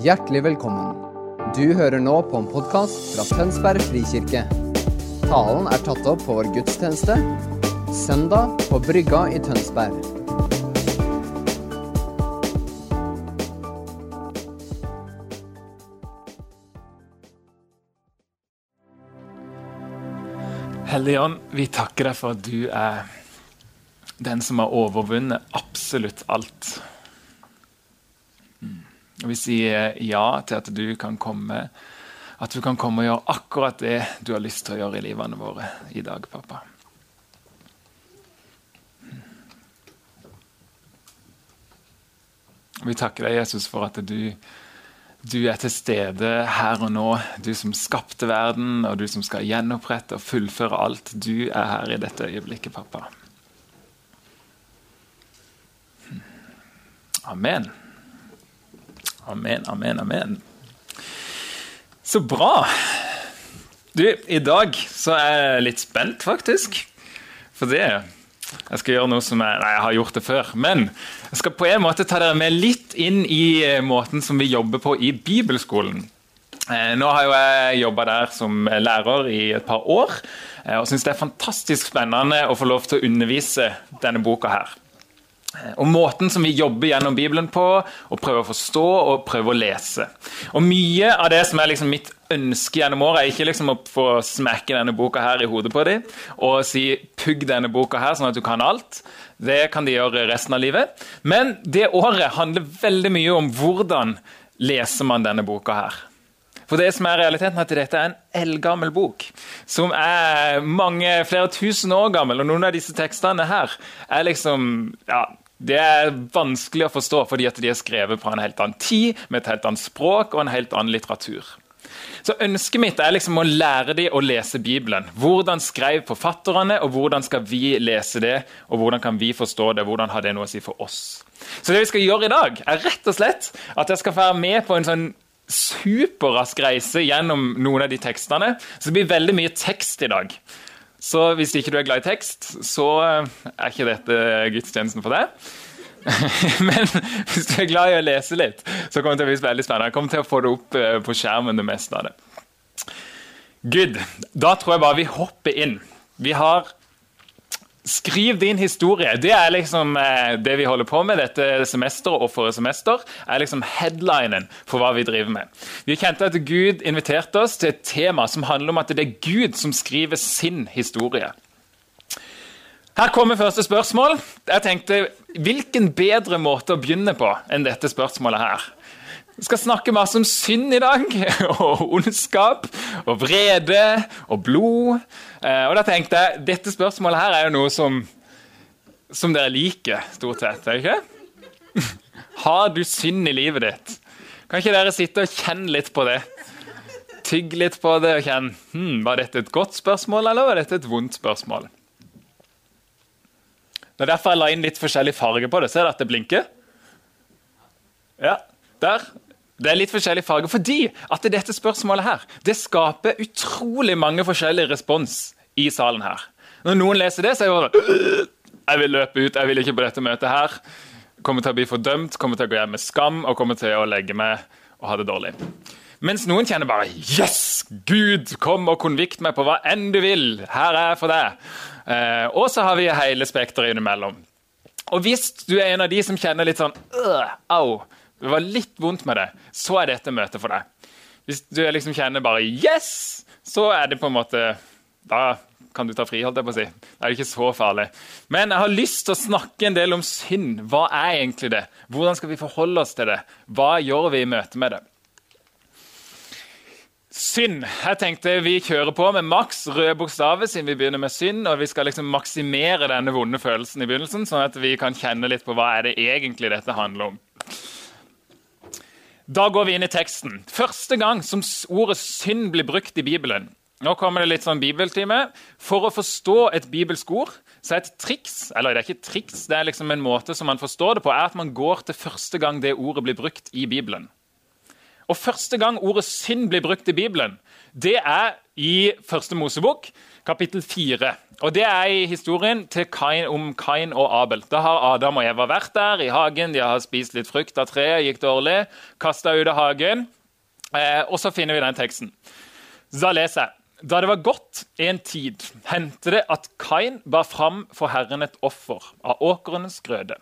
Hjertelig velkommen. Du hører nå på en podkast fra Tønsberg frikirke. Talen er tatt opp på vår gudstjeneste søndag på Brygga i Tønsberg. Hellige Ånd, vi takker deg for at du er den som har overvunnet absolutt alt. Og Vi sier ja til at du kan komme At du kan komme og gjøre akkurat det du har lyst til å gjøre i livene våre i dag, pappa. Vi takker deg, Jesus, for at du du er til stede her og nå, du som skapte verden, og du som skal gjenopprette og fullføre alt. Du er her i dette øyeblikket, pappa. Amen. Amen, amen, amen. Så bra. Du, i dag så er jeg litt spent, faktisk. For det jeg skal gjøre noe som jeg, nei, jeg har gjort det før. Men jeg skal på en måte ta dere med litt inn i eh, måten som vi jobber på i bibelskolen. Eh, nå har jo jeg jobba der som lærer i et par år, eh, og syns det er fantastisk spennende å få lov til å undervise denne boka her. Og måten som vi jobber gjennom Bibelen på, og prøver å forstå og prøver å lese. Og Mye av det som er liksom mitt ønske gjennom året, er ikke liksom å få smekke denne boka her i hodet på dem og si 'pugg denne boka her, sånn at du kan alt'. Det kan de gjøre resten av livet. Men det året handler veldig mye om hvordan leser man denne boka her. For det som er realiteten er at Dette er en eldgammel bok som er mange, flere tusen år gammel. Og noen av disse tekstene her er liksom ja, det er vanskelig å forstå fordi at de er skrevet på en helt annen tid, med et helt annet språk og en helt annen litteratur. Så Ønsket mitt er liksom å lære dem å lese Bibelen. Hvordan skrev forfatterne, og hvordan skal vi lese det? Og hvordan kan vi forstå det? Hvordan har det noe å si for oss? Så det vi skal gjøre i dag, er rett og slett at jeg skal være med på en sånn superrask reise gjennom noen av de tekstene. Så det blir veldig mye tekst i dag. Så hvis ikke du er glad i tekst, så eh, er ikke dette gudstjenesten for deg. Men hvis du er glad i å lese litt, så kommer det til å bli veldig spennende. Jeg kommer til å få det opp eh, på skjermen, det meste av det. Good. Da tror jeg bare vi hopper inn. Vi har Skriv din historie. Det er liksom eh, det vi holder på med dette semesteret og forrige semester. er liksom headlinen for hva vi driver med. Vi kjente at Gud inviterte oss til et tema som handler om at det er Gud som skriver sin historie. Her kommer første spørsmål. Jeg tenkte, Hvilken bedre måte å begynne på enn dette spørsmålet her? Vi skal snakke masse om synd i dag, og ondskap, og vrede og blod. Eh, og da tenkte jeg dette spørsmålet her er jo noe som, som dere liker, stort sett. er det ikke? Har du synd i livet ditt? Kan ikke dere sitte og kjenne litt på det? Tygge litt på det og kjenne hmm, Var dette et godt spørsmål, eller var dette et vondt spørsmål? Det er derfor jeg la inn litt forskjellig farge på det. Ser dere at det blinker? Ja, der. Det er litt forskjellig farge, fordi at dette spørsmålet her, det skaper utrolig mange forskjellige respons i salen her. Når noen leser det, så er det sånn Jeg vil løpe ut, jeg vil ikke på dette møtet her. Kommer til å bli fordømt, kommer til å gå hjem med skam og kommer til å legge meg og ha det dårlig. Mens noen kjenner bare Yes! Gud, kom og konvikt meg på hva enn du vil. Her er jeg for deg. Eh, og så har vi hele spekteret innimellom. Og hvis du er en av de som kjenner litt sånn Au det var litt vondt med det, så er dette møtet for deg. Hvis du liksom kjenner bare 'yes', så er det på en måte Da kan du ta fri, holdt jeg på å si. Det er ikke så farlig. Men jeg har lyst til å snakke en del om synd. Hva er egentlig det? Hvordan skal vi forholde oss til det? Hva gjør vi i møte med det? Synd. Jeg tenkte Vi kjører på med maks røde bokstaver siden vi begynner med synd. og Vi skal liksom maksimere denne vonde følelsen i begynnelsen, sånn at vi kan kjenne litt på hva er det egentlig dette handler om. Da går vi inn i teksten. Første gang som ordet synd blir brukt i Bibelen. Nå kommer det litt sånn bibeltime. For å forstå et bibelsk ord, så er et triks Eller det er ikke et triks, det er liksom en måte som man forstår det på, er at man går til første gang det ordet blir brukt i Bibelen. Og Første gang ordet synd blir brukt i Bibelen, det er i Første Mosebok, kapittel 4. Og Det er i historien Kain, om Kain og Abel. Da har Adam og Eva vært der i hagen. De har spist litt frukt av treet, gikk dårlig, kasta ut av hagen. Eh, og så finner vi den teksten. Da leser jeg. Da det var gått en tid, hendte det at Kain bar fram for Herren et offer av åkerens grøde.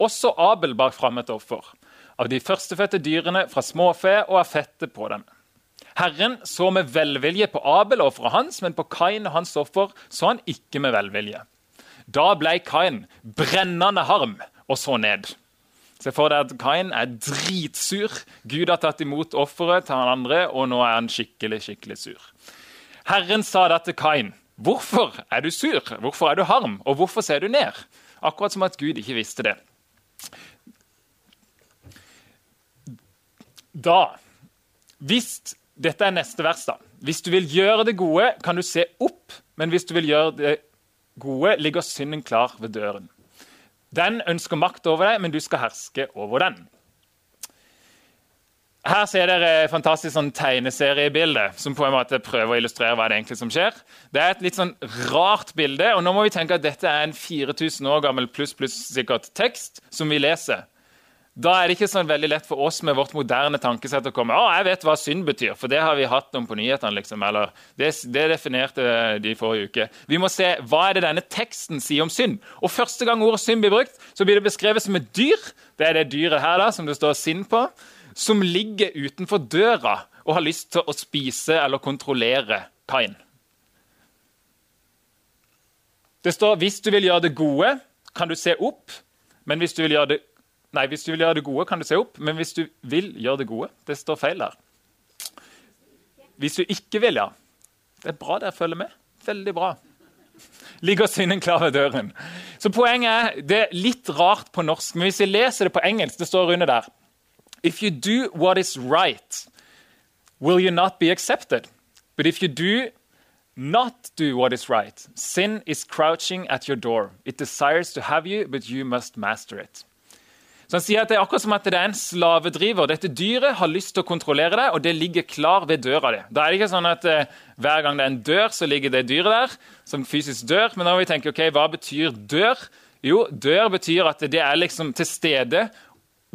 Også Abel bar fram et offer av de førstefødte dyrene fra småfe og av fettet på dem. Herren så med velvilje på Abel og offeret hans, men på Kain og hans offer så han ikke med velvilje. Da ble Kain brennende harm og så ned. Se for deg at Kain er dritsur. Gud har tatt imot offeret til han andre, og nå er han skikkelig, skikkelig sur. Herren sa da til Kain, 'Hvorfor er du sur? Hvorfor er du harm? Og hvorfor ser du ned?' Akkurat som at Gud ikke visste det. Da Hvis dette er neste vers, da. Hvis du vil gjøre det gode, kan du se opp, men hvis du vil gjøre det gode, ligger synden klar ved døren. Den ønsker makt over deg, men du skal herske over den. Her ser dere et fantastisk sånn tegneseriebilde som på en måte prøver å illustrere hva det egentlig som skjer. Det er et litt sånn rart bilde, og nå må vi tenke at dette er en 4000 år gammel pluss pluss sikkert tekst som vi leser. Da er det ikke sånn veldig lett for oss med vårt moderne tankesett å komme å, jeg vet hva synd betyr, for det har vi hatt om på nyhetene. liksom, eller det, det, definerte de forrige uke. Vi må se hva er det denne teksten sier om synd. Og Første gang ordet synd blir brukt, så blir det beskrevet som et dyr. Det er det dyret her da, som det står synd på, som ligger utenfor døra og har lyst til å spise eller kontrollere Kain. Det står hvis du vil gjøre det gode, kan du se opp, men hvis du vil gjøre det Nei, hvis du vil gjøre det gode, kan du se opp, men hvis du vil gjøre det gode Det står feil der. Hvis du ikke vil, ja. Det er bra dere følger med. Veldig bra. Ligger synden klar ved døren. Så poenget er, Det er litt rart på norsk, men hvis jeg leser det på engelsk, det står under der If you do what is right, will you not be accepted? But if you do not do what is right, sin is crouching at your door. It desires to have you, but you must master it. Så han sier at Det er akkurat som at det er en slavedriver. Dette dyret har lyst til å kontrollere deg, og det ligger klar ved døra di. Da er det ikke sånn at eh, hver gang det er en dør, så ligger det dyret der som fysisk dør. Men da må vi tenke, ok, hva betyr dør? Jo, dør betyr at det er liksom til stede.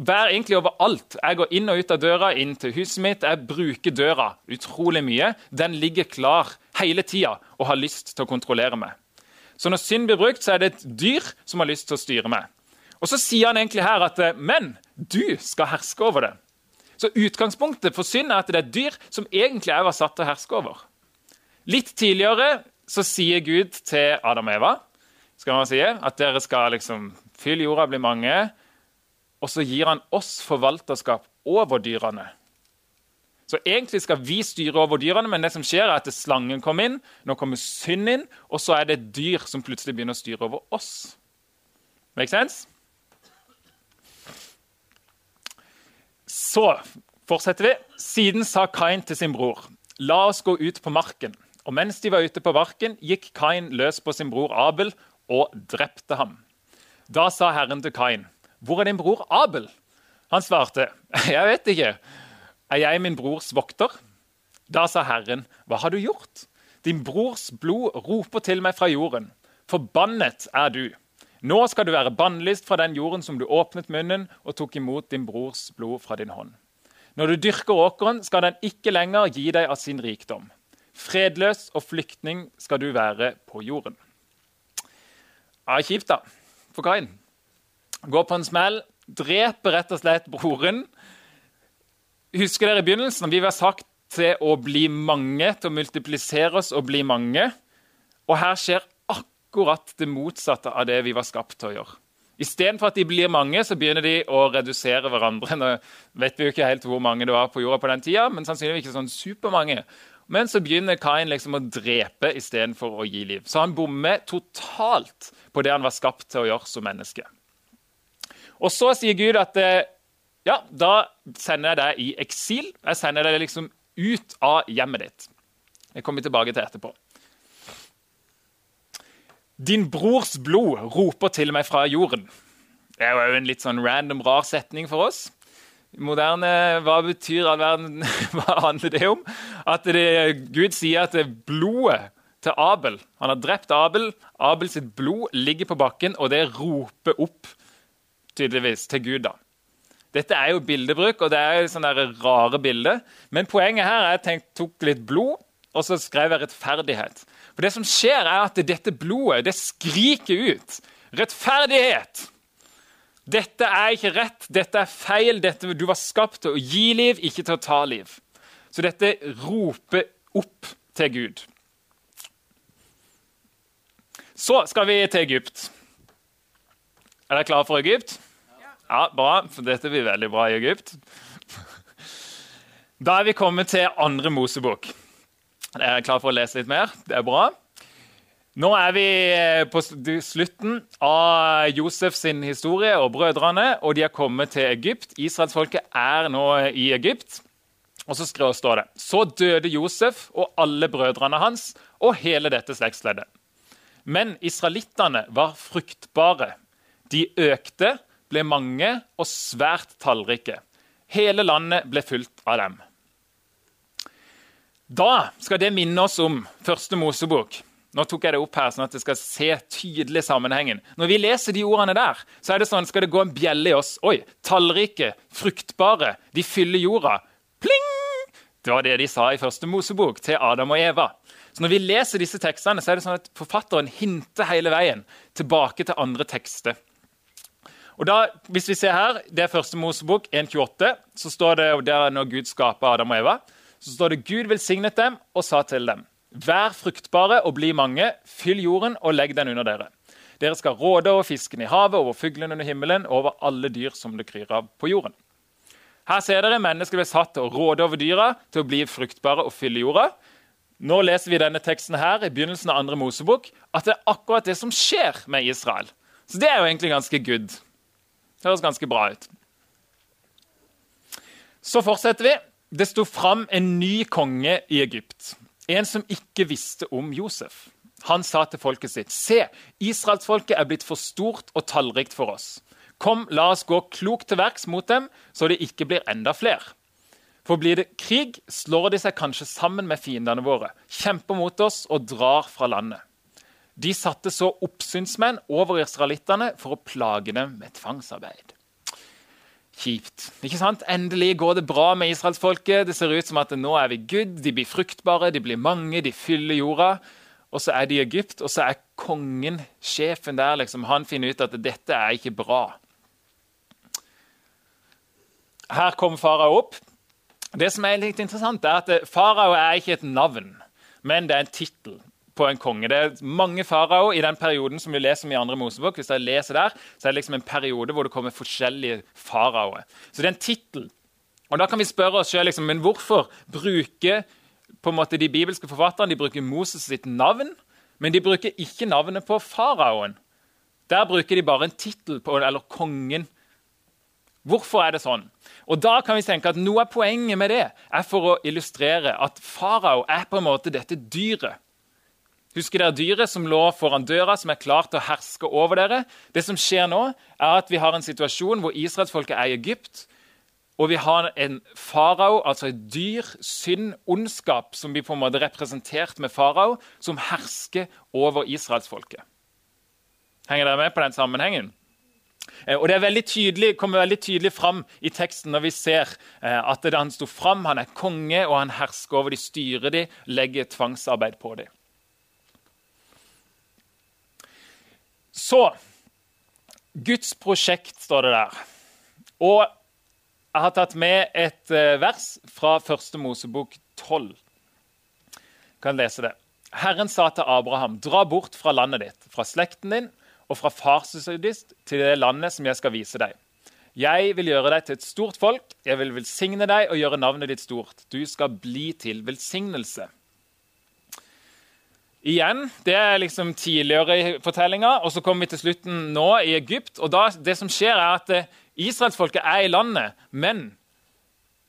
Vær egentlig overalt. Jeg går inn og ut av døra, inn til huset mitt. Jeg bruker døra utrolig mye. Den ligger klar hele tida og har lyst til å kontrollere meg. Så når synd blir brukt, så er det et dyr som har lyst til å styre meg. Og så sier han egentlig her at eh, men du skal herske over det. Så utgangspunktet for synd er at det er dyr som egentlig er var satt til å herske over. Litt tidligere så sier Gud til Adam og Eva skal man si, at dere skal liksom fylle jorda, bli mange. Og så gir han oss forvalterskap over dyrene. Så egentlig skal vi styre over dyrene, men det som skjer er at slangen kom inn, nå kommer synd inn, og så er det et dyr som plutselig begynner å styre over oss. Make sense? Så fortsetter vi. Siden sa Kain til sin bror, la oss gå ut på marken. Og mens de var ute på marken, gikk Kain løs på sin bror Abel og drepte ham. Da sa Herren til Kain, hvor er din bror Abel? Han svarte, jeg vet ikke. Er jeg min brors vokter? Da sa Herren, hva har du gjort? Din brors blod roper til meg fra jorden. Forbannet er du. Nå skal du være bannlyst fra den jorden som du åpnet munnen og tok imot din brors blod fra din hånd. Når du dyrker åkeren, skal den ikke lenger gi deg av sin rikdom. Fredløs og flyktning skal du være på jorden. Ja, Kjipt, da. For Kain. Går på en smell, dreper rett og slett broren. Husker dere i begynnelsen? Vi var sagt til å bli mange, til å multiplisere oss og bli mange. Og her skjer akkurat det motsatte av det vi var skapt til å gjøre. Istedenfor at de blir mange, så begynner de å redusere hverandre. Nå vet vi jo ikke helt hvor mange det var på jorda på den tida, men sannsynligvis ikke sånn supermange. Men så begynner Kain liksom å drepe istedenfor å gi liv. Så han bommer totalt på det han var skapt til å gjøre som menneske. Og så sier Gud at eh, ja, da sender jeg deg i eksil. Jeg sender deg liksom ut av hjemmet ditt. Det kommer tilbake til etterpå. Din brors blod roper til meg fra jorden. Det er jo en litt sånn random, rar setning for oss. Moderne, Hva betyr all verden? Hva handler det om? At det, Gud sier at det blodet til Abel. Han har drept Abel. Abel sitt blod ligger på bakken, og det roper opp tydeligvis til Gud. da. Dette er jo bildebruk, og det er jo sånne rare bilder. Men poenget her er at jeg tok litt blod, og så skrev jeg rettferdighet. For det som skjer, er at dette blodet det skriker ut. Rettferdighet! Dette er ikke rett, dette er feil. Dette, du var skapt til å gi liv, ikke til å ta liv. Så dette roper opp til Gud. Så skal vi til Egypt. Er dere klare for Egypt? Ja, Bra, for dette blir veldig bra i Egypt. Da er vi kommet til andre Mosebok. Er dere klare for å lese litt mer? Det er bra. Nå er vi eh, på slutten av Josef sin historie og brødrene, og de har kommet til Egypt. Israelsfolket er nå i Egypt. Og så står det Så døde Josef og alle brødrene hans og hele dette slektsleddet. Men israelittene var fruktbare. De økte, ble mange og svært tallrike. Hele landet ble fulgt av dem. Da skal det minne oss om første Mosebok nå tok jeg det opp her, sånn at det skal se tydelig sammenhengen. Når vi leser de ordene der, så er det sånn, skal det gå en bjelle i oss. Oi, tallrike, fruktbare, de fyller jorda. Pling! Det var det de sa i første Mosebok til Adam og Eva. Så Når vi leser disse tekstene, så er det sånn at forfatteren hinter hele veien tilbake til andre tekster. Og da, hvis vi ser her, Det er første Mosebok 1.28. så står det, der Når Gud skaper Adam og Eva, så står det Gud velsignet dem og sa til dem Vær fruktbare og bli mange, fyll jorden og legg den under dere. Dere skal råde over fisken i havet, over fuglene under himmelen, over alle dyr som det kryr av på jorden. Her ser dere mennesker ble satt til å råde over dyra, til å bli fruktbare og fylle jorda. Nå leser vi denne teksten her i begynnelsen av andre Mosebok, at det er akkurat det som skjer med Israel. Så det er jo egentlig ganske good. Det høres ganske bra ut. Så fortsetter vi. Det sto fram en ny konge i Egypt en som ikke visste om Josef. Han sa til folket sitt.: Se, israelsfolket er blitt for stort og tallrikt for oss. Kom, la oss gå klokt til verks mot dem, så det ikke blir enda flere. For blir det krig, slår de seg kanskje sammen med fiendene våre, kjemper mot oss og drar fra landet. De satte så oppsynsmenn over israelittene for å plage dem med tvangsarbeid kjipt. Ikke sant? Endelig går det bra med israelsfolket. Det ser ut som at nå er vi good, de blir fruktbare, de blir mange, de fyller jorda. Og så er de i Egypt, og så er kongen, sjefen der, liksom, han finner ut at dette er ikke bra. Her kommer farao opp. Det som er litt interessant, er at farao er ikke et navn, men det er en tittel på en konge. Det er mange farao i den perioden som vi leser om i andre Mosebok. Hvis jeg leser der, så er det liksom en periode hvor det kommer forskjellige faraoer. Så det er en tittel. Og da kan vi spørre oss selv, liksom, men hvorfor bruker på en måte de bibelske forfatterne de bruker Moses sitt navn, men de bruker ikke navnet på faraoen? Der bruker de bare en tittel på eller kongen. Hvorfor er det sånn? Og da kan vi tenke at Noe av poenget med det er for å illustrere at farao er på en måte dette dyret Husker dere dyret som lå foran døra, som er klart til å herske over dere? Det som skjer nå, er at vi har en situasjon hvor israelsfolket er i Egypt. Og vi har en farao, altså et dyr, synd, ondskap, som blir på en måte representert med farao, som hersker over israelsfolket. Henger dere med på den sammenhengen? Eh, og Det veldig tydelig, kommer veldig tydelig fram i teksten når vi ser eh, at han sto fram, han er konge, og han hersker over de, styrer de, legger tvangsarbeid på dem. Så Guds prosjekt står det der. Og jeg har tatt med et eh, vers fra første Mosebok 12. Jeg kan lese det. Herren sa til Abraham, dra bort fra landet ditt, fra slekten din og fra farshuset til det landet som jeg skal vise deg. Jeg vil gjøre deg til et stort folk, jeg vil velsigne deg og gjøre navnet ditt stort. Du skal bli til velsignelse. Igjen, Det er liksom tidligere i fortellinga. Og så kommer vi til slutten nå i Egypt. og da, det som skjer er at eh, Israelsfolket er i landet, men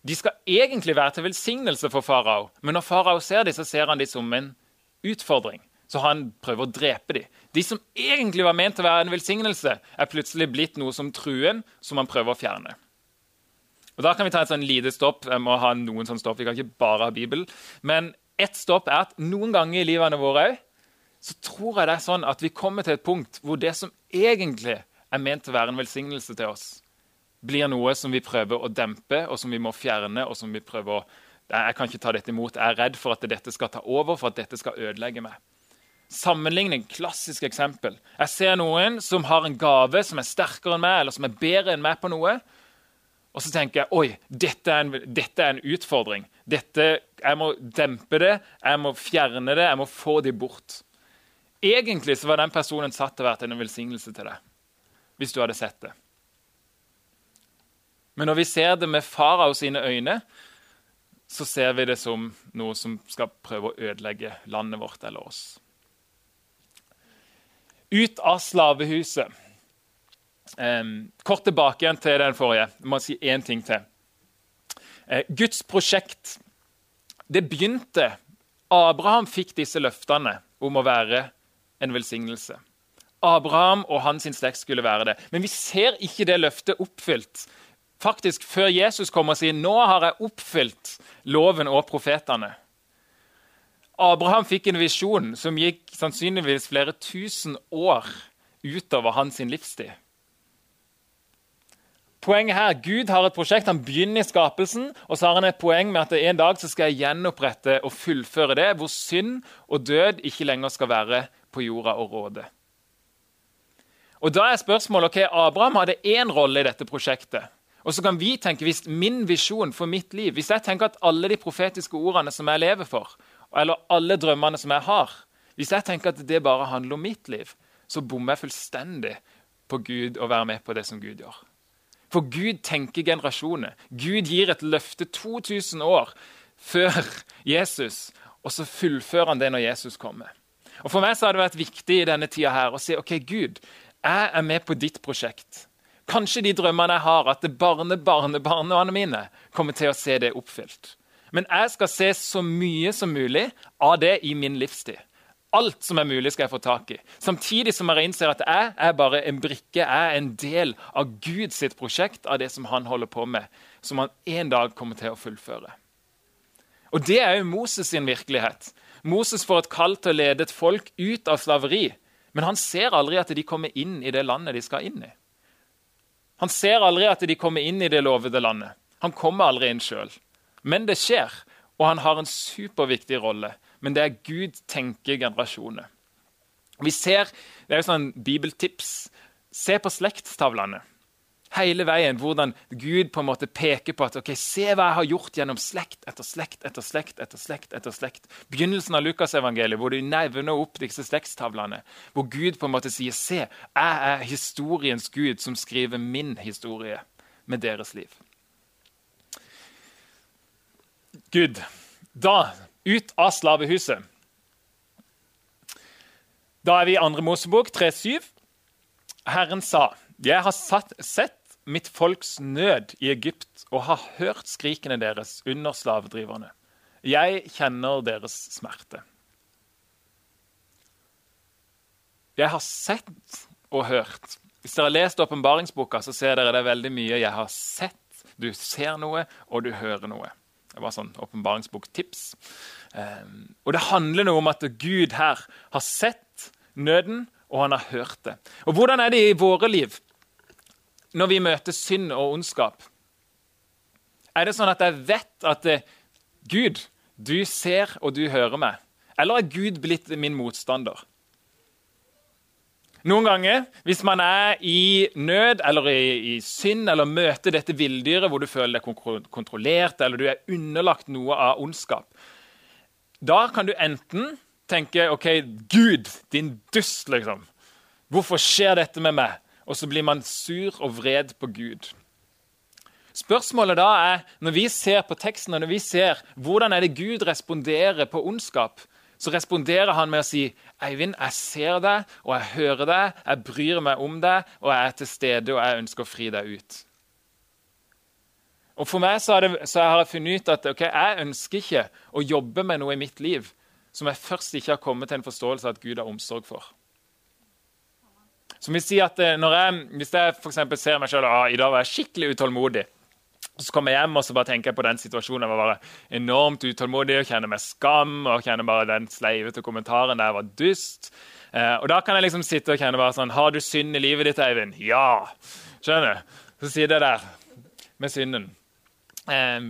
de skal egentlig være til velsignelse for farao. Men når farao ser dem, så ser han dem som en utfordring. Så han prøver å drepe dem. De som egentlig var ment til å være en velsignelse, er plutselig blitt noe som truen, som han prøver å fjerne. Og Da kan vi ta et sånn lite stopp. Jeg må ha noen sånn stopp. Vi kan ikke bare ha Bibel. Men Ett stopp er at noen ganger i livene våre så tror jeg det er sånn at vi kommer til et punkt hvor det som egentlig er ment å være en velsignelse til oss, blir noe som vi prøver å dempe, og som vi må fjerne. og som vi prøver å jeg kan ikke ta dette imot. Jeg er redd for at dette skal ta over, for at dette skal ødelegge meg. Sammenligning, klassisk eksempel. Jeg ser noen som har en gave som er sterkere enn meg, eller som er bedre enn meg på noe. Og så tenker jeg oi, dette er en, dette er en utfordring. Dette, jeg må dempe det, jeg må fjerne det, jeg må få det bort. Egentlig så var den personen satt til å være en velsignelse til deg, hvis du hadde sett det. Men når vi ser det med farao sine øyne, så ser vi det som noe som skal prøve å ødelegge landet vårt eller oss. Ut av slavehuset. Eh, kort tilbake igjen til den forrige. Jeg må si én ting til. Eh, Guds prosjekt det begynte Abraham fikk disse løftene om å være en velsignelse. Abraham og hans slekt skulle være det. Men vi ser ikke det løftet oppfylt faktisk før Jesus kommer og sier nå har jeg oppfylt loven og profetene. Abraham fikk en visjon som gikk sannsynligvis flere tusen år utover hans livstid. Poenget her, Gud har et prosjekt, han begynner i skapelsen, og så har han et poeng med at en dag så skal jeg gjenopprette og fullføre det, hvor synd og død ikke lenger skal være på jorda og råde. Og Da er spørsmålet ok, Abraham hadde én rolle i dette prosjektet. Og så kan vi tenke, hvis min visjon for mitt liv Hvis jeg tenker at alle de profetiske ordene som jeg lever for, eller alle drømmene som jeg har Hvis jeg tenker at det bare handler om mitt liv, så bommer jeg fullstendig på Gud og være med på det som Gud gjør. For Gud tenker generasjoner. Gud gir et løfte 2000 år før Jesus, og så fullfører han det når Jesus kommer. Og For meg så har det vært viktig i denne tida her å si ok, Gud, jeg er med på ditt prosjekt. Kanskje de drømmene jeg har, at barne, barne, barnebarna mine kommer til å se det oppfylt. Men jeg skal se så mye som mulig av det i min livstid. Alt som er mulig, skal jeg få tak i. Samtidig som jeg innser at jeg er bare en brikke, jeg er en del av Guds prosjekt, av det som han holder på med, som han en dag kommer til å fullføre. Og Det er jo Moses sin virkelighet. Moses får et kall til å lede et folk ut av slaveri. Men han ser aldri at de kommer inn i det landet de skal inn i. Han ser aldri at de kommer inn i det lovede landet. Han kommer aldri inn sjøl. Men det skjer, og han har en superviktig rolle. Men det er Gud tenker generasjoner. Vi ser, Det er jo sånn bibeltips. Se på slektstavlene hele veien hvordan Gud på en måte peker på at ok, se hva jeg har gjort gjennom slekt etter slekt etter slekt. etter slekt etter slekt. Begynnelsen av Lukasevangeliet, hvor du nevner opp disse slektstavlene. Hvor Gud på en måte sier se, jeg er historiens Gud som skriver min historie med deres liv. Gud, da ut av slavehuset. Da er vi i 2. Mosebok 3,7. Herren sa, 'Jeg har satt, sett mitt folks nød i Egypt og har hørt skrikene deres under slavedriverne. Jeg kjenner deres smerte. Jeg har sett og hørt. Hvis dere har lest åpenbaringsboka, så ser dere det veldig mye. Jeg har sett, du ser noe, og du hører noe. Det var sånn åpenbaringsboktips. Um, og det handler noe om at Gud her har sett nøden, og han har hørt det. Og hvordan er det i våre liv? når vi møter synd og ondskap? Er det sånn at jeg vet at eh, Gud, du ser og du hører meg? Eller er Gud blitt min motstander? Noen ganger, hvis man er i nød eller i, i synd eller møter dette villdyret hvor du føler deg kontrollert eller du er underlagt noe av ondskap, da kan du enten tenke OK, Gud, din dust, liksom. Hvorfor skjer dette med meg? og så blir man sur og vred på Gud. Spørsmålet da er, når vi ser på teksten og når vi ser hvordan er det Gud responderer på ondskap, så responderer han med å si Eivind, jeg ser deg, og jeg hører deg, jeg bryr meg om deg, og jeg er til stede, og jeg ønsker å fri deg ut. Og For meg så det, så har jeg funnet ut at okay, jeg ønsker ikke å jobbe med noe i mitt liv som jeg først ikke har kommet til en forståelse av at Gud har omsorg for. Som vil si at eh, jeg, Hvis jeg for ser meg selv ah, i dag var jeg skikkelig utålmodig, Så kommer jeg hjem og så bare tenker jeg på den situasjonen. Jeg var bare enormt utålmodig og kjenner meg skam og kjenner bare den sleivete kommentaren der var dust. Eh, og da kan jeg liksom sitte og kjenne bare sånn Har du synd i livet ditt, Eivind? Ja! Skjønner? Så sitter jeg der med synden. Eh,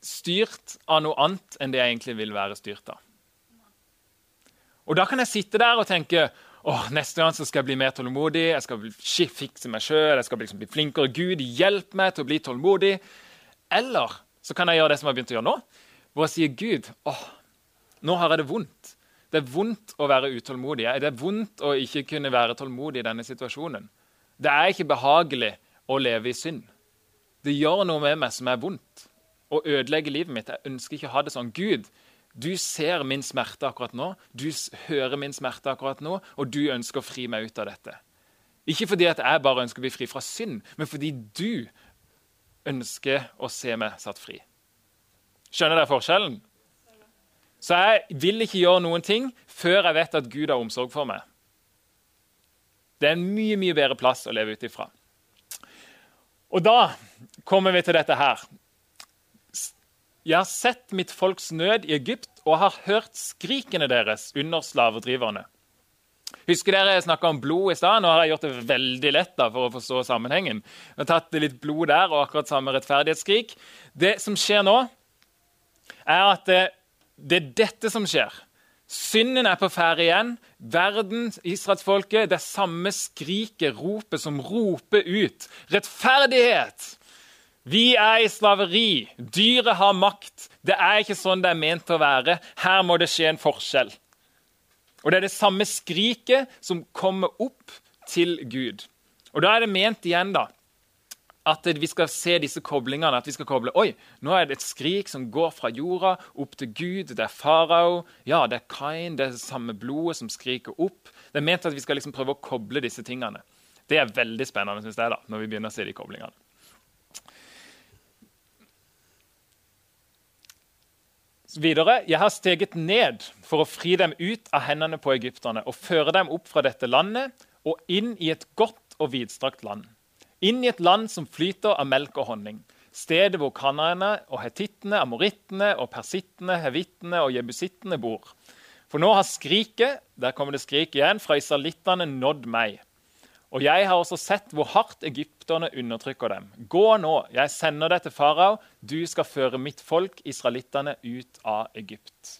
styrt av noe annet enn det jeg egentlig vil være styrt av. Og da kan jeg sitte der og tenke åh, neste gang skal jeg bli mer tålmodig, jeg skal fikse meg sjøl, jeg skal liksom bli flinkere. Gud, hjelp meg til å bli tålmodig. Eller så kan jeg gjøre det som jeg har begynt å gjøre nå, hvor jeg sier Gud, åh, nå har jeg det vondt. Det er vondt å være utålmodig. Det er vondt å ikke kunne være tålmodig i denne situasjonen. Det er ikke behagelig å leve i synd. Det gjør noe med meg som er vondt, og ødelegger livet mitt. Jeg ønsker ikke å ha det sånn. Gud, du ser min smerte akkurat nå, du hører min smerte akkurat nå, og du ønsker å fri meg ut av dette. Ikke fordi at jeg bare ønsker å bli fri fra synd, men fordi du ønsker å se meg satt fri. Skjønner dere forskjellen? Så jeg vil ikke gjøre noen ting før jeg vet at Gud har omsorg for meg. Det er en mye mye bedre plass å leve ut ifra. Og da kommer vi til dette her. Jeg har sett mitt folks nød i Egypt og har hørt skrikene deres under slavedriverne. Husker dere jeg snakka om blod i stad? Nå har jeg gjort det veldig lett da, for å forstå sammenhengen. Jeg har tatt litt blod der og akkurat samme rettferdighetsskrik. Det som skjer nå, er at det, det er dette som skjer. Synden er på ferde igjen. Verden, israelsfolket, det er samme skriket, ropet, som roper ut. Rettferdighet! Vi er i slaveri. Dyret har makt. Det er ikke sånn det er ment å være. Her må det skje en forskjell. Og Det er det samme skriket som kommer opp til Gud. Og Da er det ment igjen da, at vi skal se disse koblingene. At vi skal koble Oi, nå er det et skrik som går fra jorda opp til Gud. Det er farao. Ja, det er Kain. Det er det samme blodet som skriker opp. Det er ment at vi skal liksom prøve å koble disse tingene. Det er veldig spennende synes jeg da, når vi begynner å se de koblingene. Videre, jeg har steget ned for å fri dem ut av hendene på egypterne og føre dem opp fra dette landet og inn i et godt og vidstrakt land. Inn i et land som flyter av melk og honning. Stedet hvor kanaene og hetittene, amorittene og persittene, hevittene og jebusittene bor. For nå har skriket der kommer det skrik igjen, fra israelittene nådd meg. Og jeg har også sett hvor hardt egypterne undertrykker dem. Gå nå, jeg sender deg til farao. Du skal føre mitt folk, israelittene, ut av Egypt.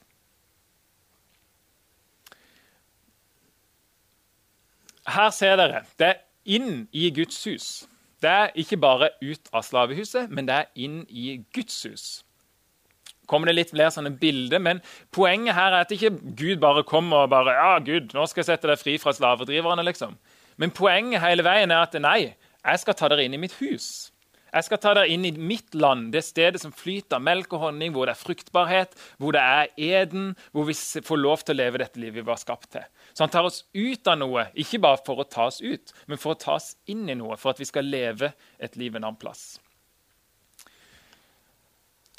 Her ser dere. Det er inn i Guds hus. Det er ikke bare ut av slavehuset, men det er inn i Guds hus. kommer det litt flere sånne bilder, men Poenget her er at ikke Gud bare kommer og bare ja, Gud, nå skal jeg sette deg fri fra slavedriverne. liksom. Men poenget hele veien er at nei, jeg skal ta dere inn i mitt hus. Jeg skal ta dere inn i mitt land, det stedet som flyter av melk og honning, hvor det er fruktbarhet, hvor det er eden, hvor vi får lov til å leve dette livet vi var skapt til. Så han tar oss ut av noe, ikke bare for å ta oss ut, men for å ta oss inn i noe, for at vi skal leve et liv en annen plass.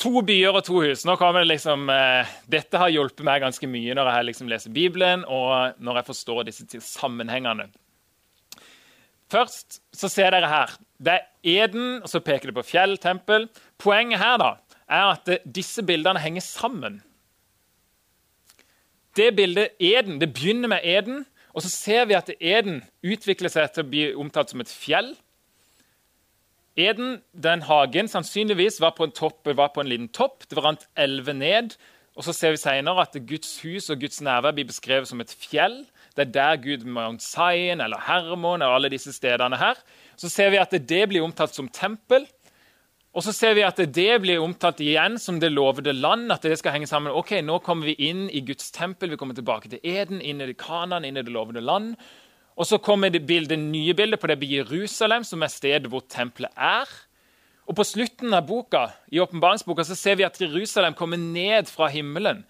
To byer og to hus. Nå kommer det liksom, eh, dette har hjulpet meg ganske mye når jeg liksom leser Bibelen og når jeg forstår disse sammenhengene. Først så ser dere her. Det er Eden, og så peker det på fjell, tempel. Poenget her da, er at disse bildene henger sammen. Det bildet Eden, det begynner med Eden, og så ser vi at Eden utvikler seg til å bli omtalt som et fjell. Eden, den hagen, sannsynligvis var på en topp, var på en liten topp. Det rant elver ned. Og så ser vi senere at Guds hus og Guds nærvær blir beskrevet som et fjell. Det er der Gud Mount Zion eller Hermon og alle disse stedene her. Så ser vi at det blir omtalt som tempel. Og så ser vi at det blir omtalt igjen som det lovede land. at det skal henge sammen. Ok, Nå kommer vi inn i Guds tempel, vi kommer tilbake til Eden, inn i Kanan, inn i det lovede land. Og så kommer det, bildet, nye bildet på det Jerusalem, som er stedet hvor tempelet er. Og På slutten av boka, i åpenbaringsboka så ser vi at Jerusalem kommer ned fra himmelen.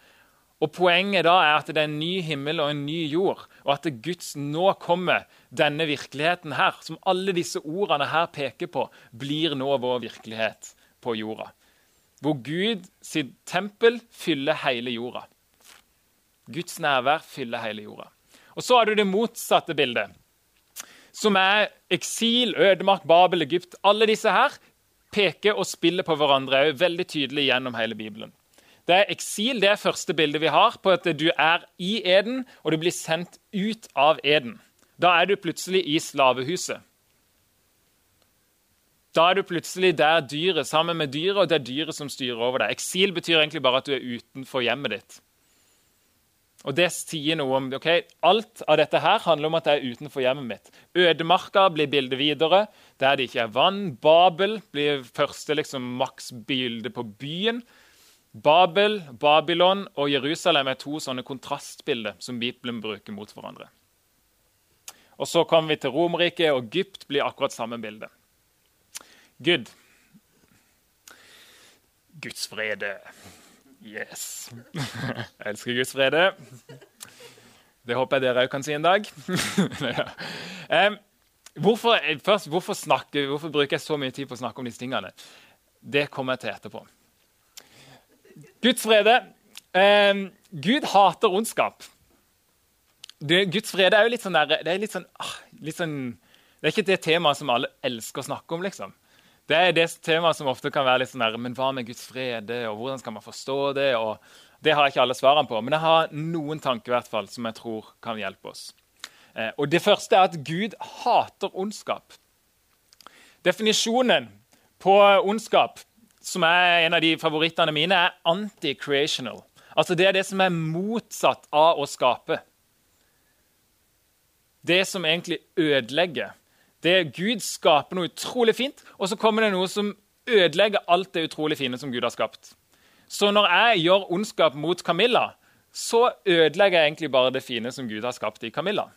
Og Poenget da er at det er en ny himmel og en ny jord, og at Guds nå kommer denne virkeligheten her, som alle disse ordene her peker på, blir nå vår virkelighet på jorda. Hvor Gud sitt tempel fyller hele jorda. Guds nærvær fyller hele jorda. Og Så har du det motsatte bildet, som er eksil, ødemark, Babel, Egypt. Alle disse her peker og spiller på hverandre er veldig tydelig gjennom hele Bibelen. Det er Eksil det er første bildet vi har på at du er i Eden, og du blir sendt ut av Eden. Da er du plutselig i slavehuset. Da er du plutselig der dyret sammen med dyret, og det er dyret som styrer over deg. Eksil betyr egentlig bare at du er utenfor hjemmet ditt. Og det sier noe om ok, Alt av dette her handler om at jeg er utenfor hjemmet mitt. Ødemarka blir bildet videre, der det ikke er vann. Babel blir første liksom, maksbilde på byen. Babel, Babylon og Jerusalem er to sånne kontrastbilder som Bibelen bruker mot hverandre. Og Så kommer vi til Romerriket, og Egypt blir akkurat samme bilde. Gud. Guds frede. Yes. Jeg elsker Guds frede. Det håper jeg dere òg kan si en dag. hvorfor, først, hvorfor, snakker, hvorfor bruker jeg så mye tid på å snakke om disse tingene? Det kommer jeg til etterpå. Guds frede. Gud hater ondskap. Guds frede er jo litt sånn der, det er litt sånn, ah, litt sånn det er ikke det temaet som alle elsker å snakke om. liksom. Det er det temaet som ofte kan være litt sånn der, men hva med Guds frede, og hvordan skal man forstå det? og Det har jeg ikke alle svarene på, men jeg har noen tanker i hvert fall, som jeg tror kan hjelpe oss. Eh, og Det første er at Gud hater ondskap. Definisjonen på ondskap, som er en av de favorittene mine, er anti-creational. Altså Det er det som er motsatt av å skape. Det som egentlig ødelegger. Det Gud skaper noe utrolig fint, og så kommer det noe som ødelegger alt det utrolig fine som Gud har skapt. Så når jeg gjør ondskap mot Camilla, så ødelegger jeg egentlig bare det fine som Gud har skapt i Camilla.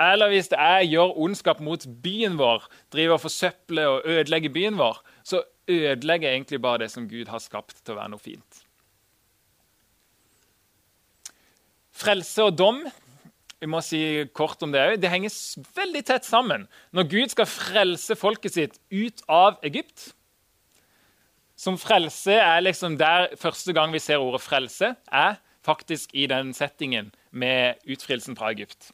Eller hvis jeg gjør ondskap mot byen vår, driver og forsøpler og ødelegger byen vår, så ødelegger jeg egentlig bare det som Gud har skapt til å være noe fint. Frelse og dom vi må si kort om Det. Det henger veldig tett sammen. Når Gud skal frelse folket sitt ut av Egypt Som frelse er liksom der første gang vi ser ordet 'frelse', er faktisk i den settingen med utfrielsen fra Egypt.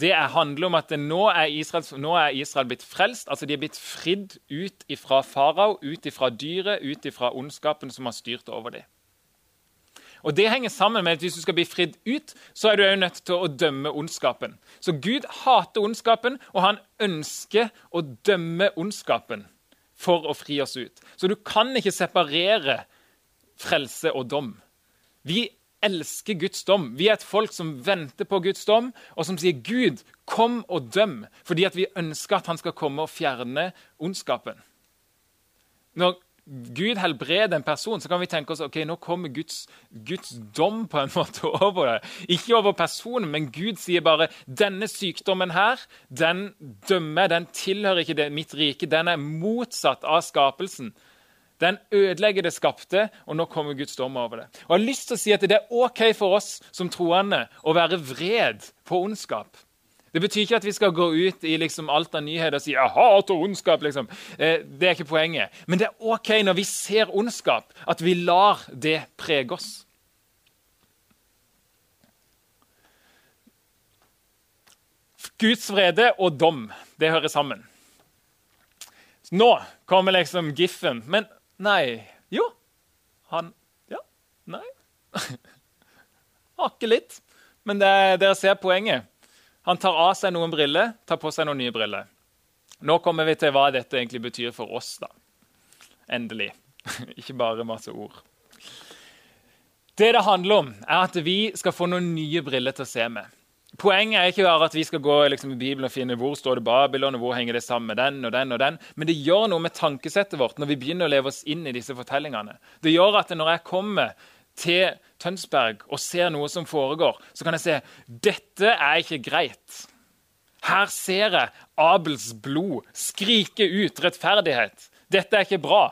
Det handler om at nå er, Israel, nå er Israel blitt frelst. altså De er blitt fridd ut ifra farao, ut ifra dyret, ut ifra ondskapen som har styrt over dem. Og Det henger sammen med at hvis du skal bli fridd ut, så er du også nødt til å dømme ondskapen. Så Gud hater ondskapen, og han ønsker å dømme ondskapen for å fri oss ut. Så du kan ikke separere frelse og dom. Vi elsker Guds dom. Vi er et folk som venter på Guds dom, og som sier 'Gud, kom og døm', fordi vi ønsker at han skal komme og fjerne ondskapen. Når Gud helbreder en person, så kan vi tenke oss ok, nå kommer Guds, Guds dom på en måte over det. Ikke over personen, men Gud sier bare denne sykdommen her, den dømmer, den tilhører ikke det, mitt rike. Den er motsatt av skapelsen. Den ødelegger det skapte, og nå kommer Guds dom over det. Og jeg har lyst til å si at Det er OK for oss som troende å være vred på ondskap. Det betyr ikke at vi skal gå ut i liksom alt av nyheter og si jeg hater ondskap. Liksom. Eh, det er ikke poenget. Men det er OK når vi ser ondskap, at vi lar det prege oss. Guds vrede og dom, det hører sammen. Nå kommer liksom giffen. Men nei Jo, han Ja, nei. Hakke litt. Men det, dere ser poenget. Han tar av seg noen briller, tar på seg noen nye briller. Nå kommer vi til hva dette egentlig betyr for oss. da. Endelig. Ikke bare masse ord. Det det handler om, er at vi skal få noen nye briller til å se med. Poenget er ikke at vi skal gå liksom, i Bibelen og finne hvor står det Babylon, og hvor henger det sammen med den og den og den, men det gjør noe med tankesettet vårt når vi begynner å leve oss inn i disse fortellingene. Det gjør at når jeg kommer til Tønsberg og ser noe som foregår, så kan jeg se dette er ikke greit. Her ser jeg Abels blod skrike ut rettferdighet. Dette er ikke bra.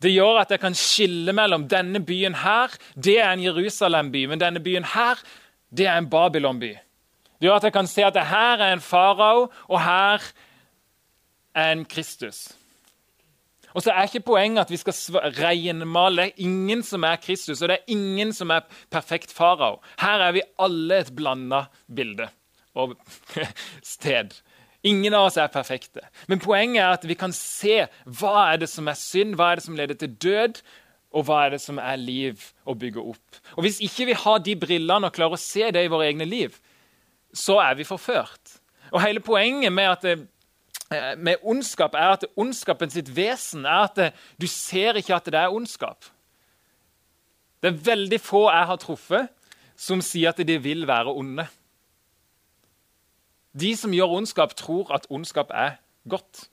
Det gjør at jeg kan skille mellom denne byen her, det er en Jerusalem-by, men denne byen her, det er en Babylon-by. Det gjør at jeg kan se at her er en farao, og her er en Kristus. Og så er ikke poenget at vi skal regnmale. Det er ingen som er Kristus, og det er ingen som er perfekt farao. Her er vi alle et blanda bilde og sted Ingen av oss er perfekte. Men poenget er at vi kan se hva er det som er synd, hva er det som leder til død, og hva er det som er liv å bygge opp. Og Hvis ikke vi har de brillene og klarer å se det i våre egne liv, så er vi forført. Og Hele poenget med, at eh, med ondskap er at ondskapen sitt vesen er at det, du ser ikke at det er ondskap. Det er veldig få jeg har truffet, som sier at de vil være onde. De som gjør ondskap, tror at ondskap er godt.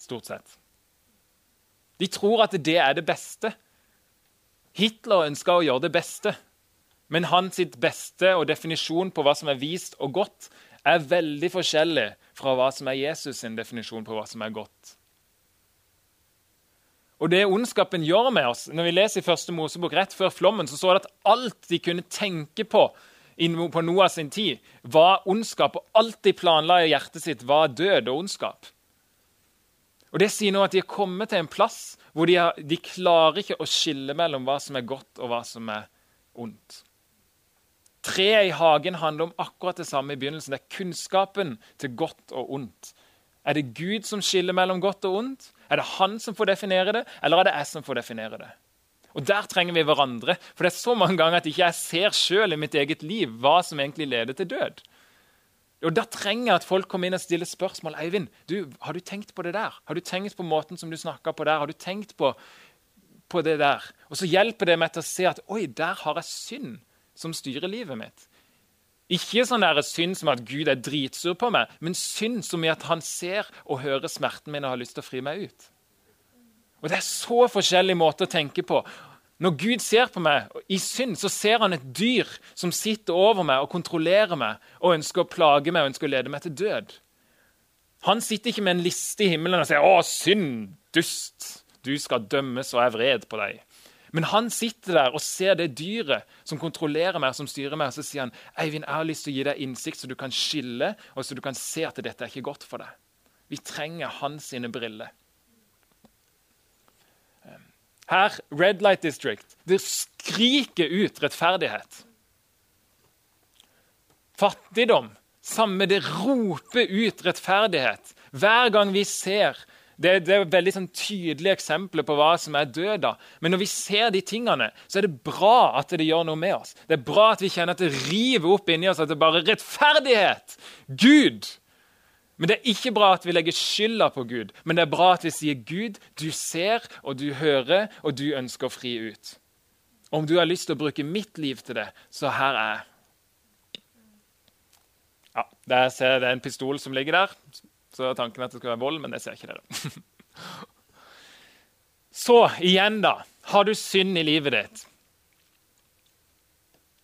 Stort sett. De tror at det er det beste. Hitler ønska å gjøre det beste, men hans beste og definisjon på hva som er vist og godt, er veldig forskjellig fra hva som er Jesus' sin definisjon på hva som er godt. Og det ondskapen gjør med oss, når vi leser i første Mosebok rett før flommen, så står det at alt de kunne tenke på på Noah sin tid, var ondskap, og alt de planla i hjertet sitt, var død og ondskap. Og Det sier nå at de er kommet til en plass hvor de, har, de klarer ikke å skille mellom hva som er godt, og hva som er ondt. Treet i hagen handler om akkurat det samme i begynnelsen. Det er kunnskapen til godt og ondt. Er det Gud som skiller mellom godt og ondt? Er det han som får definere det, eller er det jeg som får definere det? Og Der trenger vi hverandre. For det er så mange ganger at ikke jeg ser selv i mitt eget liv hva som egentlig leder til død. Og Da trenger jeg at folk kommer inn og stiller spørsmål. Eivind, du, har du tenkt på det der? Har du tenkt på måten som du snakka på der? Har du tenkt på, på det der? Og så hjelper det meg til å se at oi, der har jeg synd som styrer livet mitt. Ikke sånn der synd som at Gud er dritsur på meg, men synd som i at han ser og hører smerten min og har lyst til å fri meg ut. Og Det er så forskjellige måter å tenke på. Når Gud ser på meg i synd, så ser han et dyr som sitter over meg og kontrollerer meg og ønsker å plage meg og ønsker å lede meg til død. Han sitter ikke med en liste i himmelen og sier 'Å, synd, dust, du skal dømmes og er vred på deg'. Men han sitter der og ser det dyret som kontrollerer meg, som styrer meg, og så sier han, 'Eivind, jeg har lyst til å gi deg innsikt, så du kan skille, og så du kan se at dette er ikke godt for deg.' Vi trenger hans briller. Her, Red Light District, det skriker ut rettferdighet. Fattigdom, samme det roper ut rettferdighet. Hver gang vi ser det, det er veldig sånn tydelige eksempler på hva som er død. Men når vi ser de tingene, så er det bra at det gjør noe med oss. Det er bra at vi kjenner at det river opp inni oss at det bare er rettferdighet. Gud men det er ikke bra at vi legger skylda på Gud, men det er bra at vi sier Gud, du ser og du hører, og du ønsker å fri ut. Om du har lyst til å bruke mitt liv til det, så her er jeg. Ja, Der ser jeg det er en pistol som ligger der. Så er tanken at det skal være vold, men det ser ikke dere. Så igjen, da. Har du synd i livet ditt?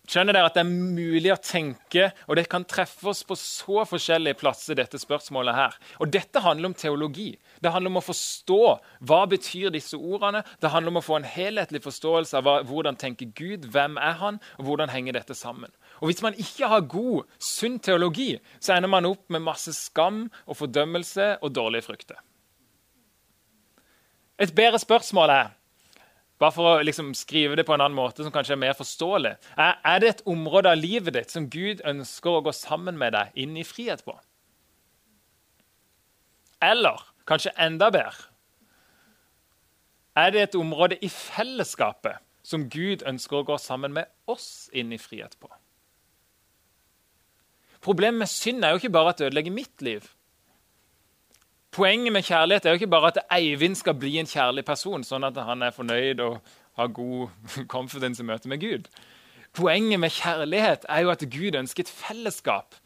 Skjønner dere at det er mulig å tenke, og det kan treffe oss på så forskjellige plasser, dette spørsmålet her. Og dette handler om teologi. Det handler om å forstå hva betyr disse ordene. Det handler om å få en helhetlig forståelse av hva, hvordan tenker Gud, hvem er han, og hvordan henger dette sammen. Og Hvis man ikke har god, sunn teologi, så ender man opp med masse skam og fordømmelse og dårlige frukter. Et bedre spørsmål er bare for å liksom skrive det på en annen måte som kanskje er mer forståelig. Er, er, det et område av livet ditt som Gud ønsker å gå sammen med deg inn i frihet på? Eller kanskje enda bedre Er det et område i fellesskapet som Gud ønsker å gå sammen med oss inn i frihet på? Problemet med synd er jo ikke bare at det ødelegger mitt liv. Poenget med kjærlighet er jo ikke bare at Eivind skal bli en kjærlig person, sånn at han er fornøyd og har god confidence i møte med Gud. Poenget med kjærlighet er jo at Gud ønsker et fellesskap.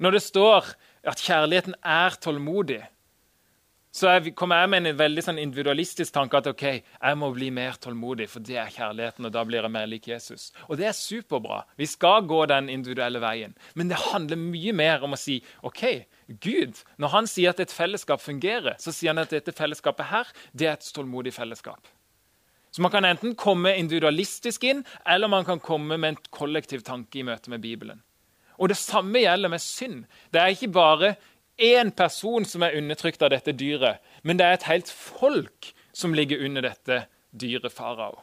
Når det står at kjærligheten er tålmodig, så kommer jeg med en veldig sånn individualistisk tanke at ok, jeg må bli mer tålmodig, for det er kjærligheten, og da blir jeg mer lik Jesus. Og det er superbra. Vi skal gå den individuelle veien. Men det handler mye mer om å si ok, Gud, når han sier at et fellesskap fungerer, så sier han at dette fellesskapet her, det er et tålmodig fellesskap. Så Man kan enten komme individualistisk inn, eller man kan komme med en kollektiv tanke i møte med Bibelen. Og Det samme gjelder med synd. Det er ikke bare én person som er undertrykt av dette dyret, men det er et helt folk som ligger under dette dyret farao.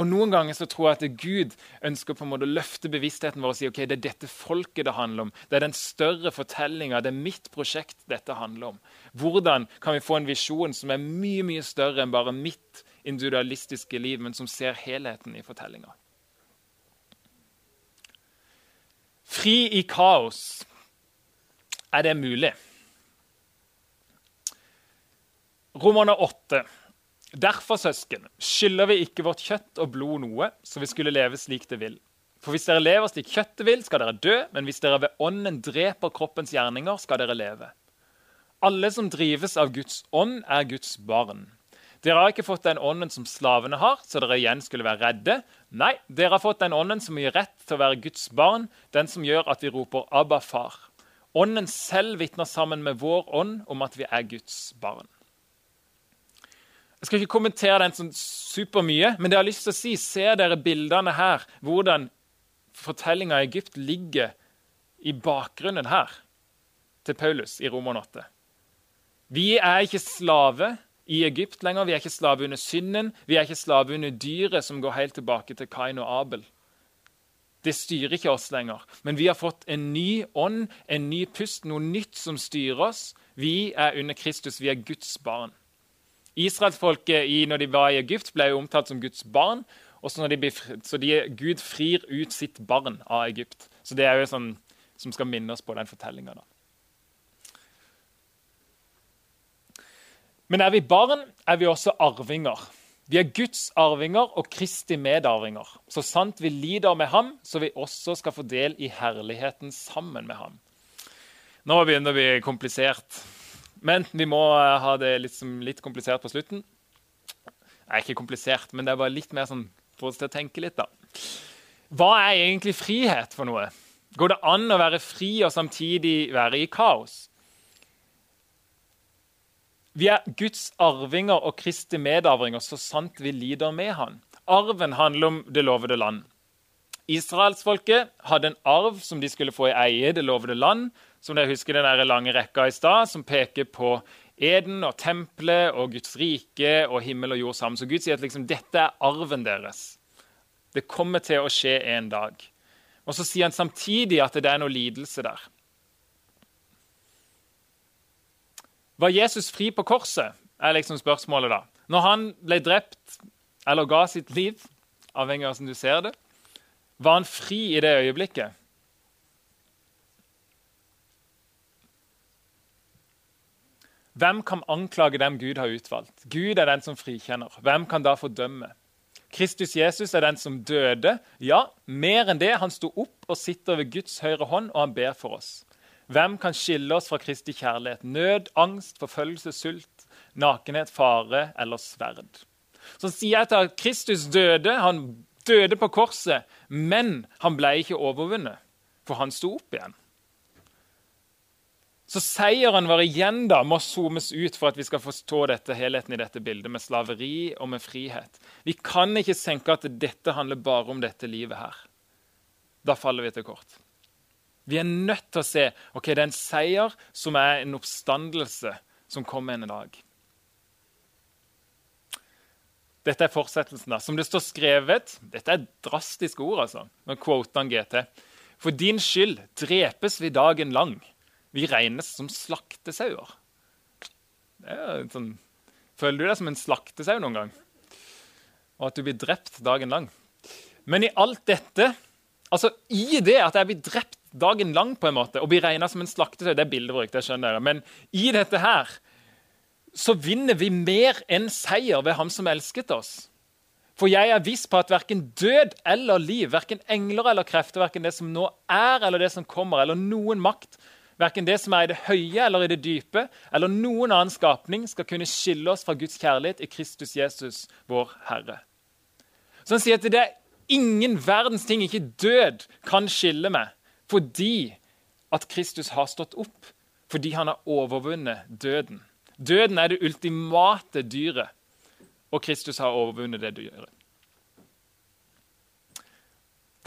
Og Noen ganger så tror jeg at Gud ønsker på en måte å løfte bevisstheten vår og si ok, det er dette folket det handler om. Det er den større fortellinga, det er mitt prosjekt dette handler om. Hvordan kan vi få en visjon som er mye mye større enn bare mitt individualistiske liv, men som ser helheten i fortellinga? Fri i kaos. Er det mulig? Romerne 8. Derfor, søsken, skylder vi ikke vårt kjøtt og blod noe, så vi skulle leve slik det vil. For hvis dere lever slik kjøttet vil, skal dere dø, men hvis dere ved ånden dreper kroppens gjerninger, skal dere leve. Alle som drives av Guds ånd, er Guds barn. Dere har ikke fått den ånden som slavene har, så dere igjen skulle være redde. Nei, dere har fått den ånden som gir rett til å være Guds barn, den som gjør at vi roper 'Abba, far'. Ånden selv vitner sammen med vår ånd om at vi er Guds barn. Jeg skal ikke kommentere den sånn supermye, men det jeg har lyst til å si, ser dere bildene her? Hvordan fortellinga i Egypt ligger i bakgrunnen her til Paulus i Roman 8. Vi er ikke slave i Egypt lenger. Vi er ikke slave under synden. Vi er ikke slave under dyret som går helt tilbake til Kain og Abel. Det styrer ikke oss lenger. Men vi har fått en ny ånd, en ny pust, noe nytt som styrer oss. Vi er under Kristus. Vi er Guds barn. Israelsfolket når de var i Egypt, ble jo omtalt som Guds barn. De, så de, Gud frir ut sitt barn av Egypt. Så det er jo sånn som skal minne oss på den fortellinga. Men er vi barn, er vi også arvinger. Vi er Guds arvinger og Kristi medarvinger. Så sant vi lider med ham, så vi også skal få del i herligheten sammen med ham. Nå begynner det å bli komplisert. Men vi må eh, ha det litt, litt komplisert på slutten. Er ikke komplisert, men det er bare litt mer sånn for oss til å tenke litt. da. Hva er egentlig frihet for noe? Går det an å være fri og samtidig være i kaos? Vi er Guds arvinger og Kristi medarvinger så sant vi lider med Han. Arven handler om det lovede land. Israelsfolket hadde en arv som de skulle få i eie det lovede land, som dere husker den der lange rekka i stad, som peker på Eden og tempelet og Guds rike og himmel og jord sammen. Så Gud sier at liksom, dette er arven deres. Det kommer til å skje en dag. Og så sier han samtidig at det er noe lidelse der. Var Jesus fri på korset, er liksom spørsmålet da. Når han ble drept eller ga sitt liv, avhengig av hvordan du ser det, var han fri i det øyeblikket? Hvem kan anklage dem Gud har utvalgt? Gud er den som frikjenner. Hvem kan da fordømme? Kristus Jesus er den som døde. Ja, mer enn det. Han sto opp og sitter ved Guds høyre hånd, og han ber for oss. Hvem kan skille oss fra Kristi kjærlighet? Nød, angst, forfølgelse, sult, nakenhet, fare eller sverd. Så sier jeg til at Kristus døde. Han døde på korset, men han ble ikke overvunnet, for han sto opp igjen. Så seieren vår igjen da må zoomes ut for at vi skal forstå dette, helheten i dette bildet med slaveri og med frihet. Vi kan ikke senke at dette handler bare om dette livet her. Da faller vi til kort. Vi er nødt til å se ok, det er en seier som er en oppstandelse som kommer en dag. Dette er fortsettelsen. da. Som det står skrevet Dette er drastiske ord, altså. Nå quoter han GT. For din skyld drepes vi dagen lang. Vi regnes som slaktesauer. Sånn, føler du deg som en slaktesau noen gang? Og at du blir drept dagen lang? Men i alt dette, altså i det at jeg blir drept dagen lang på en måte, og blir regna som en slaktesau, det er bildebruk, det skjønner dere, men i dette her så vinner vi mer enn seier ved Ham som elsket oss. For jeg er viss på at verken død eller liv, verken engler eller krefter, verken det som nå er eller det som kommer, eller noen makt, Verken det som er i det høye eller i det dype, eller noen annen skapning skal kunne skille oss fra Guds kjærlighet i Kristus Jesus, vår Herre. Så han sier at det er ingen verdens ting, ikke død, kan skille meg, fordi at Kristus har stått opp, fordi han har overvunnet døden. Døden er det ultimate dyret, og Kristus har overvunnet det dyret.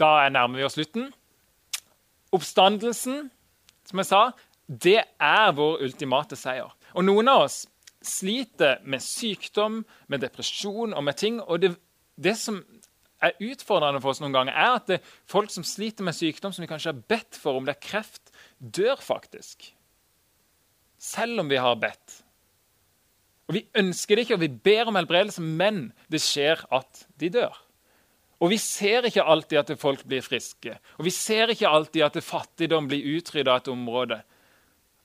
Da nærmer vi oss slutten. Oppstandelsen som jeg sa, det er vår ultimate seier. Og noen av oss sliter med sykdom, med depresjon og med ting. Og det, det som er utfordrende for oss noen ganger, er at det, folk som sliter med sykdom som vi kanskje har bedt for, om det er kreft, dør faktisk. Selv om vi har bedt. Og Vi ønsker det ikke, og vi ber om helbredelse, men det skjer at de dør. Og vi ser ikke alltid at folk blir friske, og vi ser ikke alltid at fattigdom blir utrydda av et område.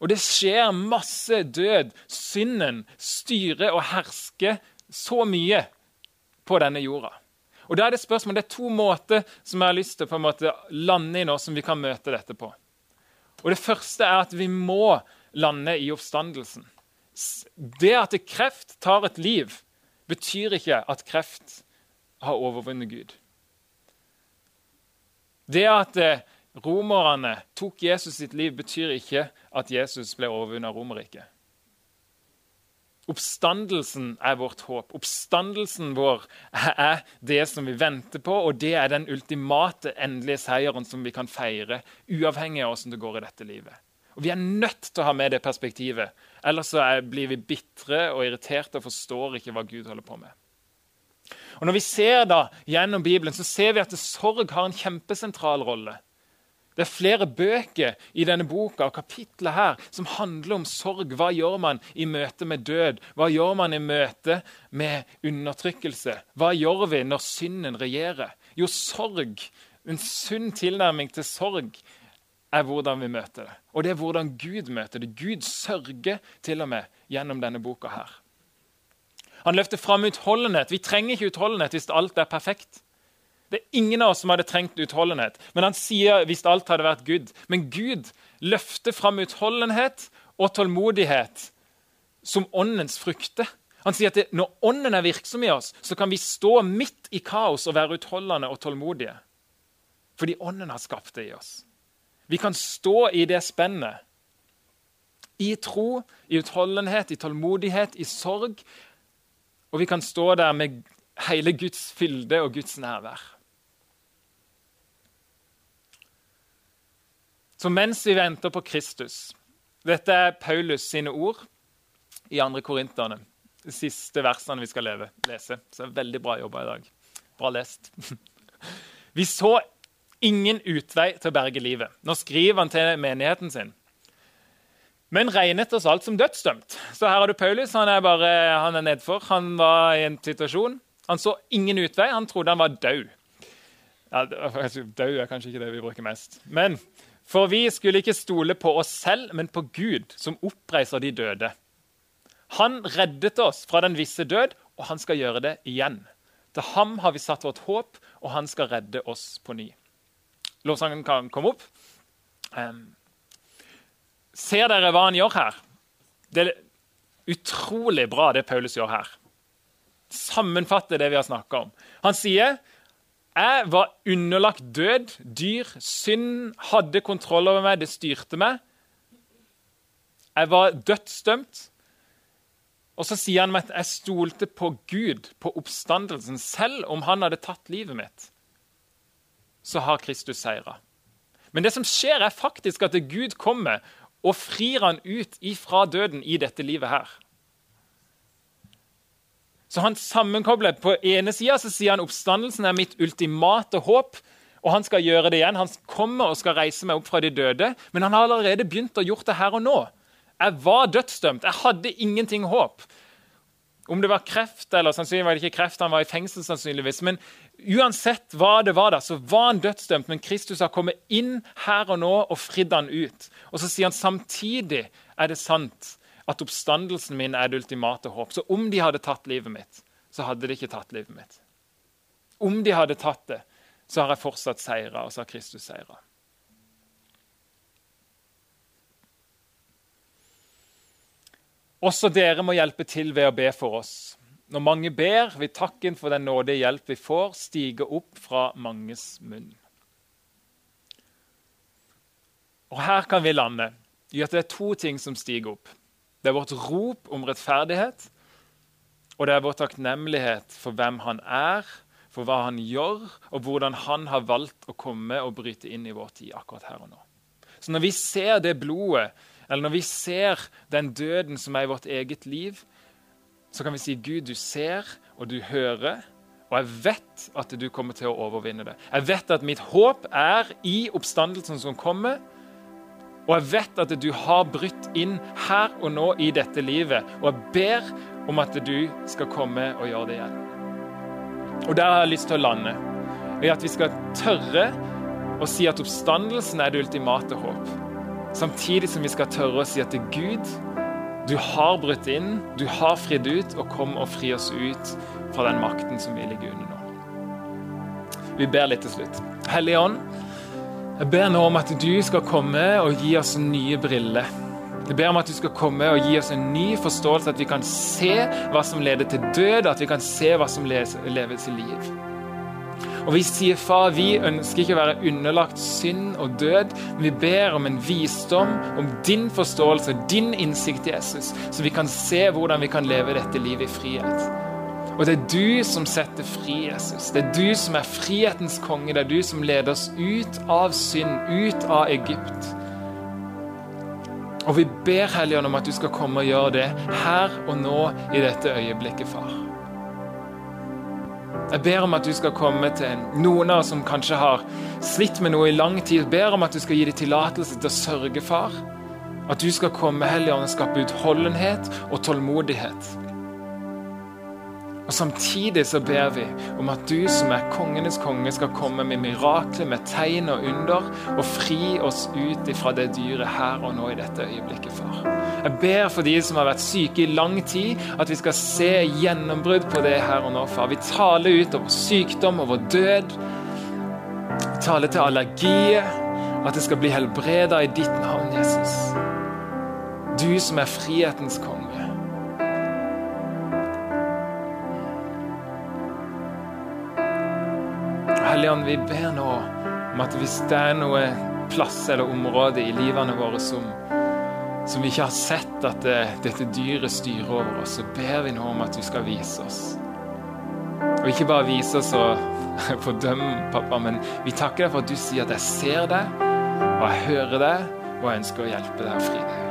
Og det skjer masse død. Synden styrer og hersker så mye på denne jorda. Og da er Det spørsmål, det er to måter som jeg har lyst til å på en måte lande i nå, som vi kan møte dette på. Og Det første er at vi må lande i oppstandelsen. Det at kreft tar et liv, betyr ikke at kreft har overvunnet Gud. Det at eh, romerne tok Jesus sitt liv, betyr ikke at Jesus ble overvunnet Romerriket. Oppstandelsen er vårt håp. Oppstandelsen vår er det som vi venter på, og det er den ultimate, endelige seieren som vi kan feire, uavhengig av hvordan det går i dette livet. Og Vi er nødt til å ha med det perspektivet, ellers så blir vi bitre og irriterte og forstår ikke hva Gud holder på med. Og Når vi ser da gjennom Bibelen, så ser vi at sorg har en kjempesentral rolle. Det er flere bøker i denne boka og kapitlet her som handler om sorg. Hva gjør man i møte med død? Hva gjør man i møte med undertrykkelse? Hva gjør vi når synden regjerer? Jo, sorg, en sunn tilnærming til sorg, er hvordan vi møter det. Og det er hvordan Gud møter det. Gud sørger til og med gjennom denne boka her. Han løfter fram utholdenhet. Vi trenger ikke utholdenhet hvis alt er perfekt. Det er ingen av oss som hadde trengt utholdenhet. Men han sier hvis alt hadde vært Gud. Men Gud løfter fram utholdenhet og tålmodighet som åndens frukter. Han sier at når ånden er virksom i oss, så kan vi stå midt i kaos og være utholdende og tålmodige. Fordi ånden har skapt det i oss. Vi kan stå i det spennet. I tro, i utholdenhet, i tålmodighet, i sorg og vi kan stå der med hele Guds fylde og Guds nærvær. Så mens vi venter på Kristus Dette er Paulus sine ord i 2. Korinterne. De siste versene vi skal leve, lese. Så det er veldig bra jobba i dag. Bra lest. Vi så ingen utvei til å berge livet. Nå skriver han til menigheten sin men regnet oss alt som dødsdømt. Så her har du Paulus. Han er bare, han er nedfor. Han var i en situasjon. Han så ingen utvei. Han trodde han var død. Ja, død er kanskje ikke det vi bruker mest. Men for vi skulle ikke stole på oss selv, men på Gud, som oppreiser de døde. Han reddet oss fra den visse død, og han skal gjøre det igjen. Til ham har vi satt vårt håp, og han skal redde oss på ny. Lovsangen kan komme opp. Um, Ser dere hva han gjør her? Det er utrolig bra, det Paulus gjør her. Sammenfatter det vi har snakka om. Han sier jeg var underlagt død, dyr, synd hadde kontroll over meg, det styrte meg. Jeg var dødsdømt. Og så sier han at jeg stolte på Gud, på oppstandelsen. Selv om han hadde tatt livet mitt, så har Kristus seira. Men det som skjer, er faktisk at Gud kommer og frir han ut ifra døden i dette livet her. Så han sammenkobler. På ene sida sier han oppstandelsen er mitt ultimate håp. Og han skal gjøre det igjen. Han kommer og skal reise meg opp fra de døde. Men han har allerede begynt å gjøre det her og nå. Jeg var dødsdømt. Jeg hadde ingenting håp. Om det var kreft eller sannsynligvis var det ikke kreft, han var i fengsel sannsynligvis. Men uansett hva det var, da, så var han dødsdømt. Men Kristus har kommet inn her og nå og fridd han ut. Og så sier han samtidig er det sant at oppstandelsen min er det ultimate håp. Så om de hadde tatt livet mitt, så hadde de ikke tatt livet mitt. Om de hadde tatt det, så har jeg fortsatt seira, og så har Kristus seira. Også dere må hjelpe til ved å be for oss. Når mange ber, vil takken for den nådige hjelp vi får, stige opp fra manges munn. Og Her kan vi lande i at det er to ting som stiger opp. Det er vårt rop om rettferdighet, og det er vår takknemlighet for hvem han er, for hva han gjør, og hvordan han har valgt å komme og bryte inn i vår tid akkurat her og nå. Så når vi ser det blodet eller når vi ser den døden som er i vårt eget liv, så kan vi si Gud, du ser og du hører, Og jeg vet at du kommer til å overvinne det. Jeg vet at mitt håp er i oppstandelsen som kommer. Og jeg vet at du har brutt inn her og nå i dette livet. Og jeg ber om at du skal komme og gjøre det igjen. Og der har jeg lyst til å lande. I at vi skal tørre å si at oppstandelsen er det ultimate håp. Samtidig som vi skal tørre å si at det er Gud, du har brutt inn, du har fridd ut, og kom og fri oss ut fra den makten som vi ligger under nå. Vi ber litt til slutt. Hellige Ånd, jeg ber nå om at du skal komme og gi oss nye briller. Jeg ber om at du skal komme og gi oss en ny forståelse, at vi kan se hva som leder til død, at vi kan se hva som lever til liv. Og vi sier, far, vi ønsker ikke å være underlagt synd og død, men vi ber om en visdom, om din forståelse, din innsikt, Jesus, så vi kan se hvordan vi kan leve dette livet i frihet. Og det er du som setter fri, Jesus. Det er du som er frihetens konge. Det er du som leder oss ut av synd, ut av Egypt. Og vi ber Helligånd om at du skal komme og gjøre det her og nå i dette øyeblikket, far. Jeg ber om at du skal komme til noen av oss som kanskje har slitt med noe i lang tid. Jeg ber om at du skal gi dem tillatelse til å sørge, far. At du skal komme, Helligånd, og skape utholdenhet og tålmodighet. Og Samtidig så ber vi om at du som er kongenes konge, skal komme med mirakler, med tegn og under, og fri oss ut ifra det dyret her og nå i dette øyeblikket, far. Jeg ber for de som har vært syke i lang tid, at vi skal se gjennombrudd på det her og nå, far. Vi taler ut over sykdom, over død. Vi taler til allergier. At det skal bli helbreda i ditt navn, Jesus. Du som er frihetens konge. Helligånd, vi ber nå om at hvis det er noe plass eller område i livene våre som, som vi ikke har sett at det, dette dyret styrer over oss, så ber vi nå om at du skal vise oss. Og ikke bare vise oss og fordømme, pappa, men vi takker deg for at du sier at jeg ser deg, og jeg hører deg, og jeg ønsker å hjelpe deg og fri deg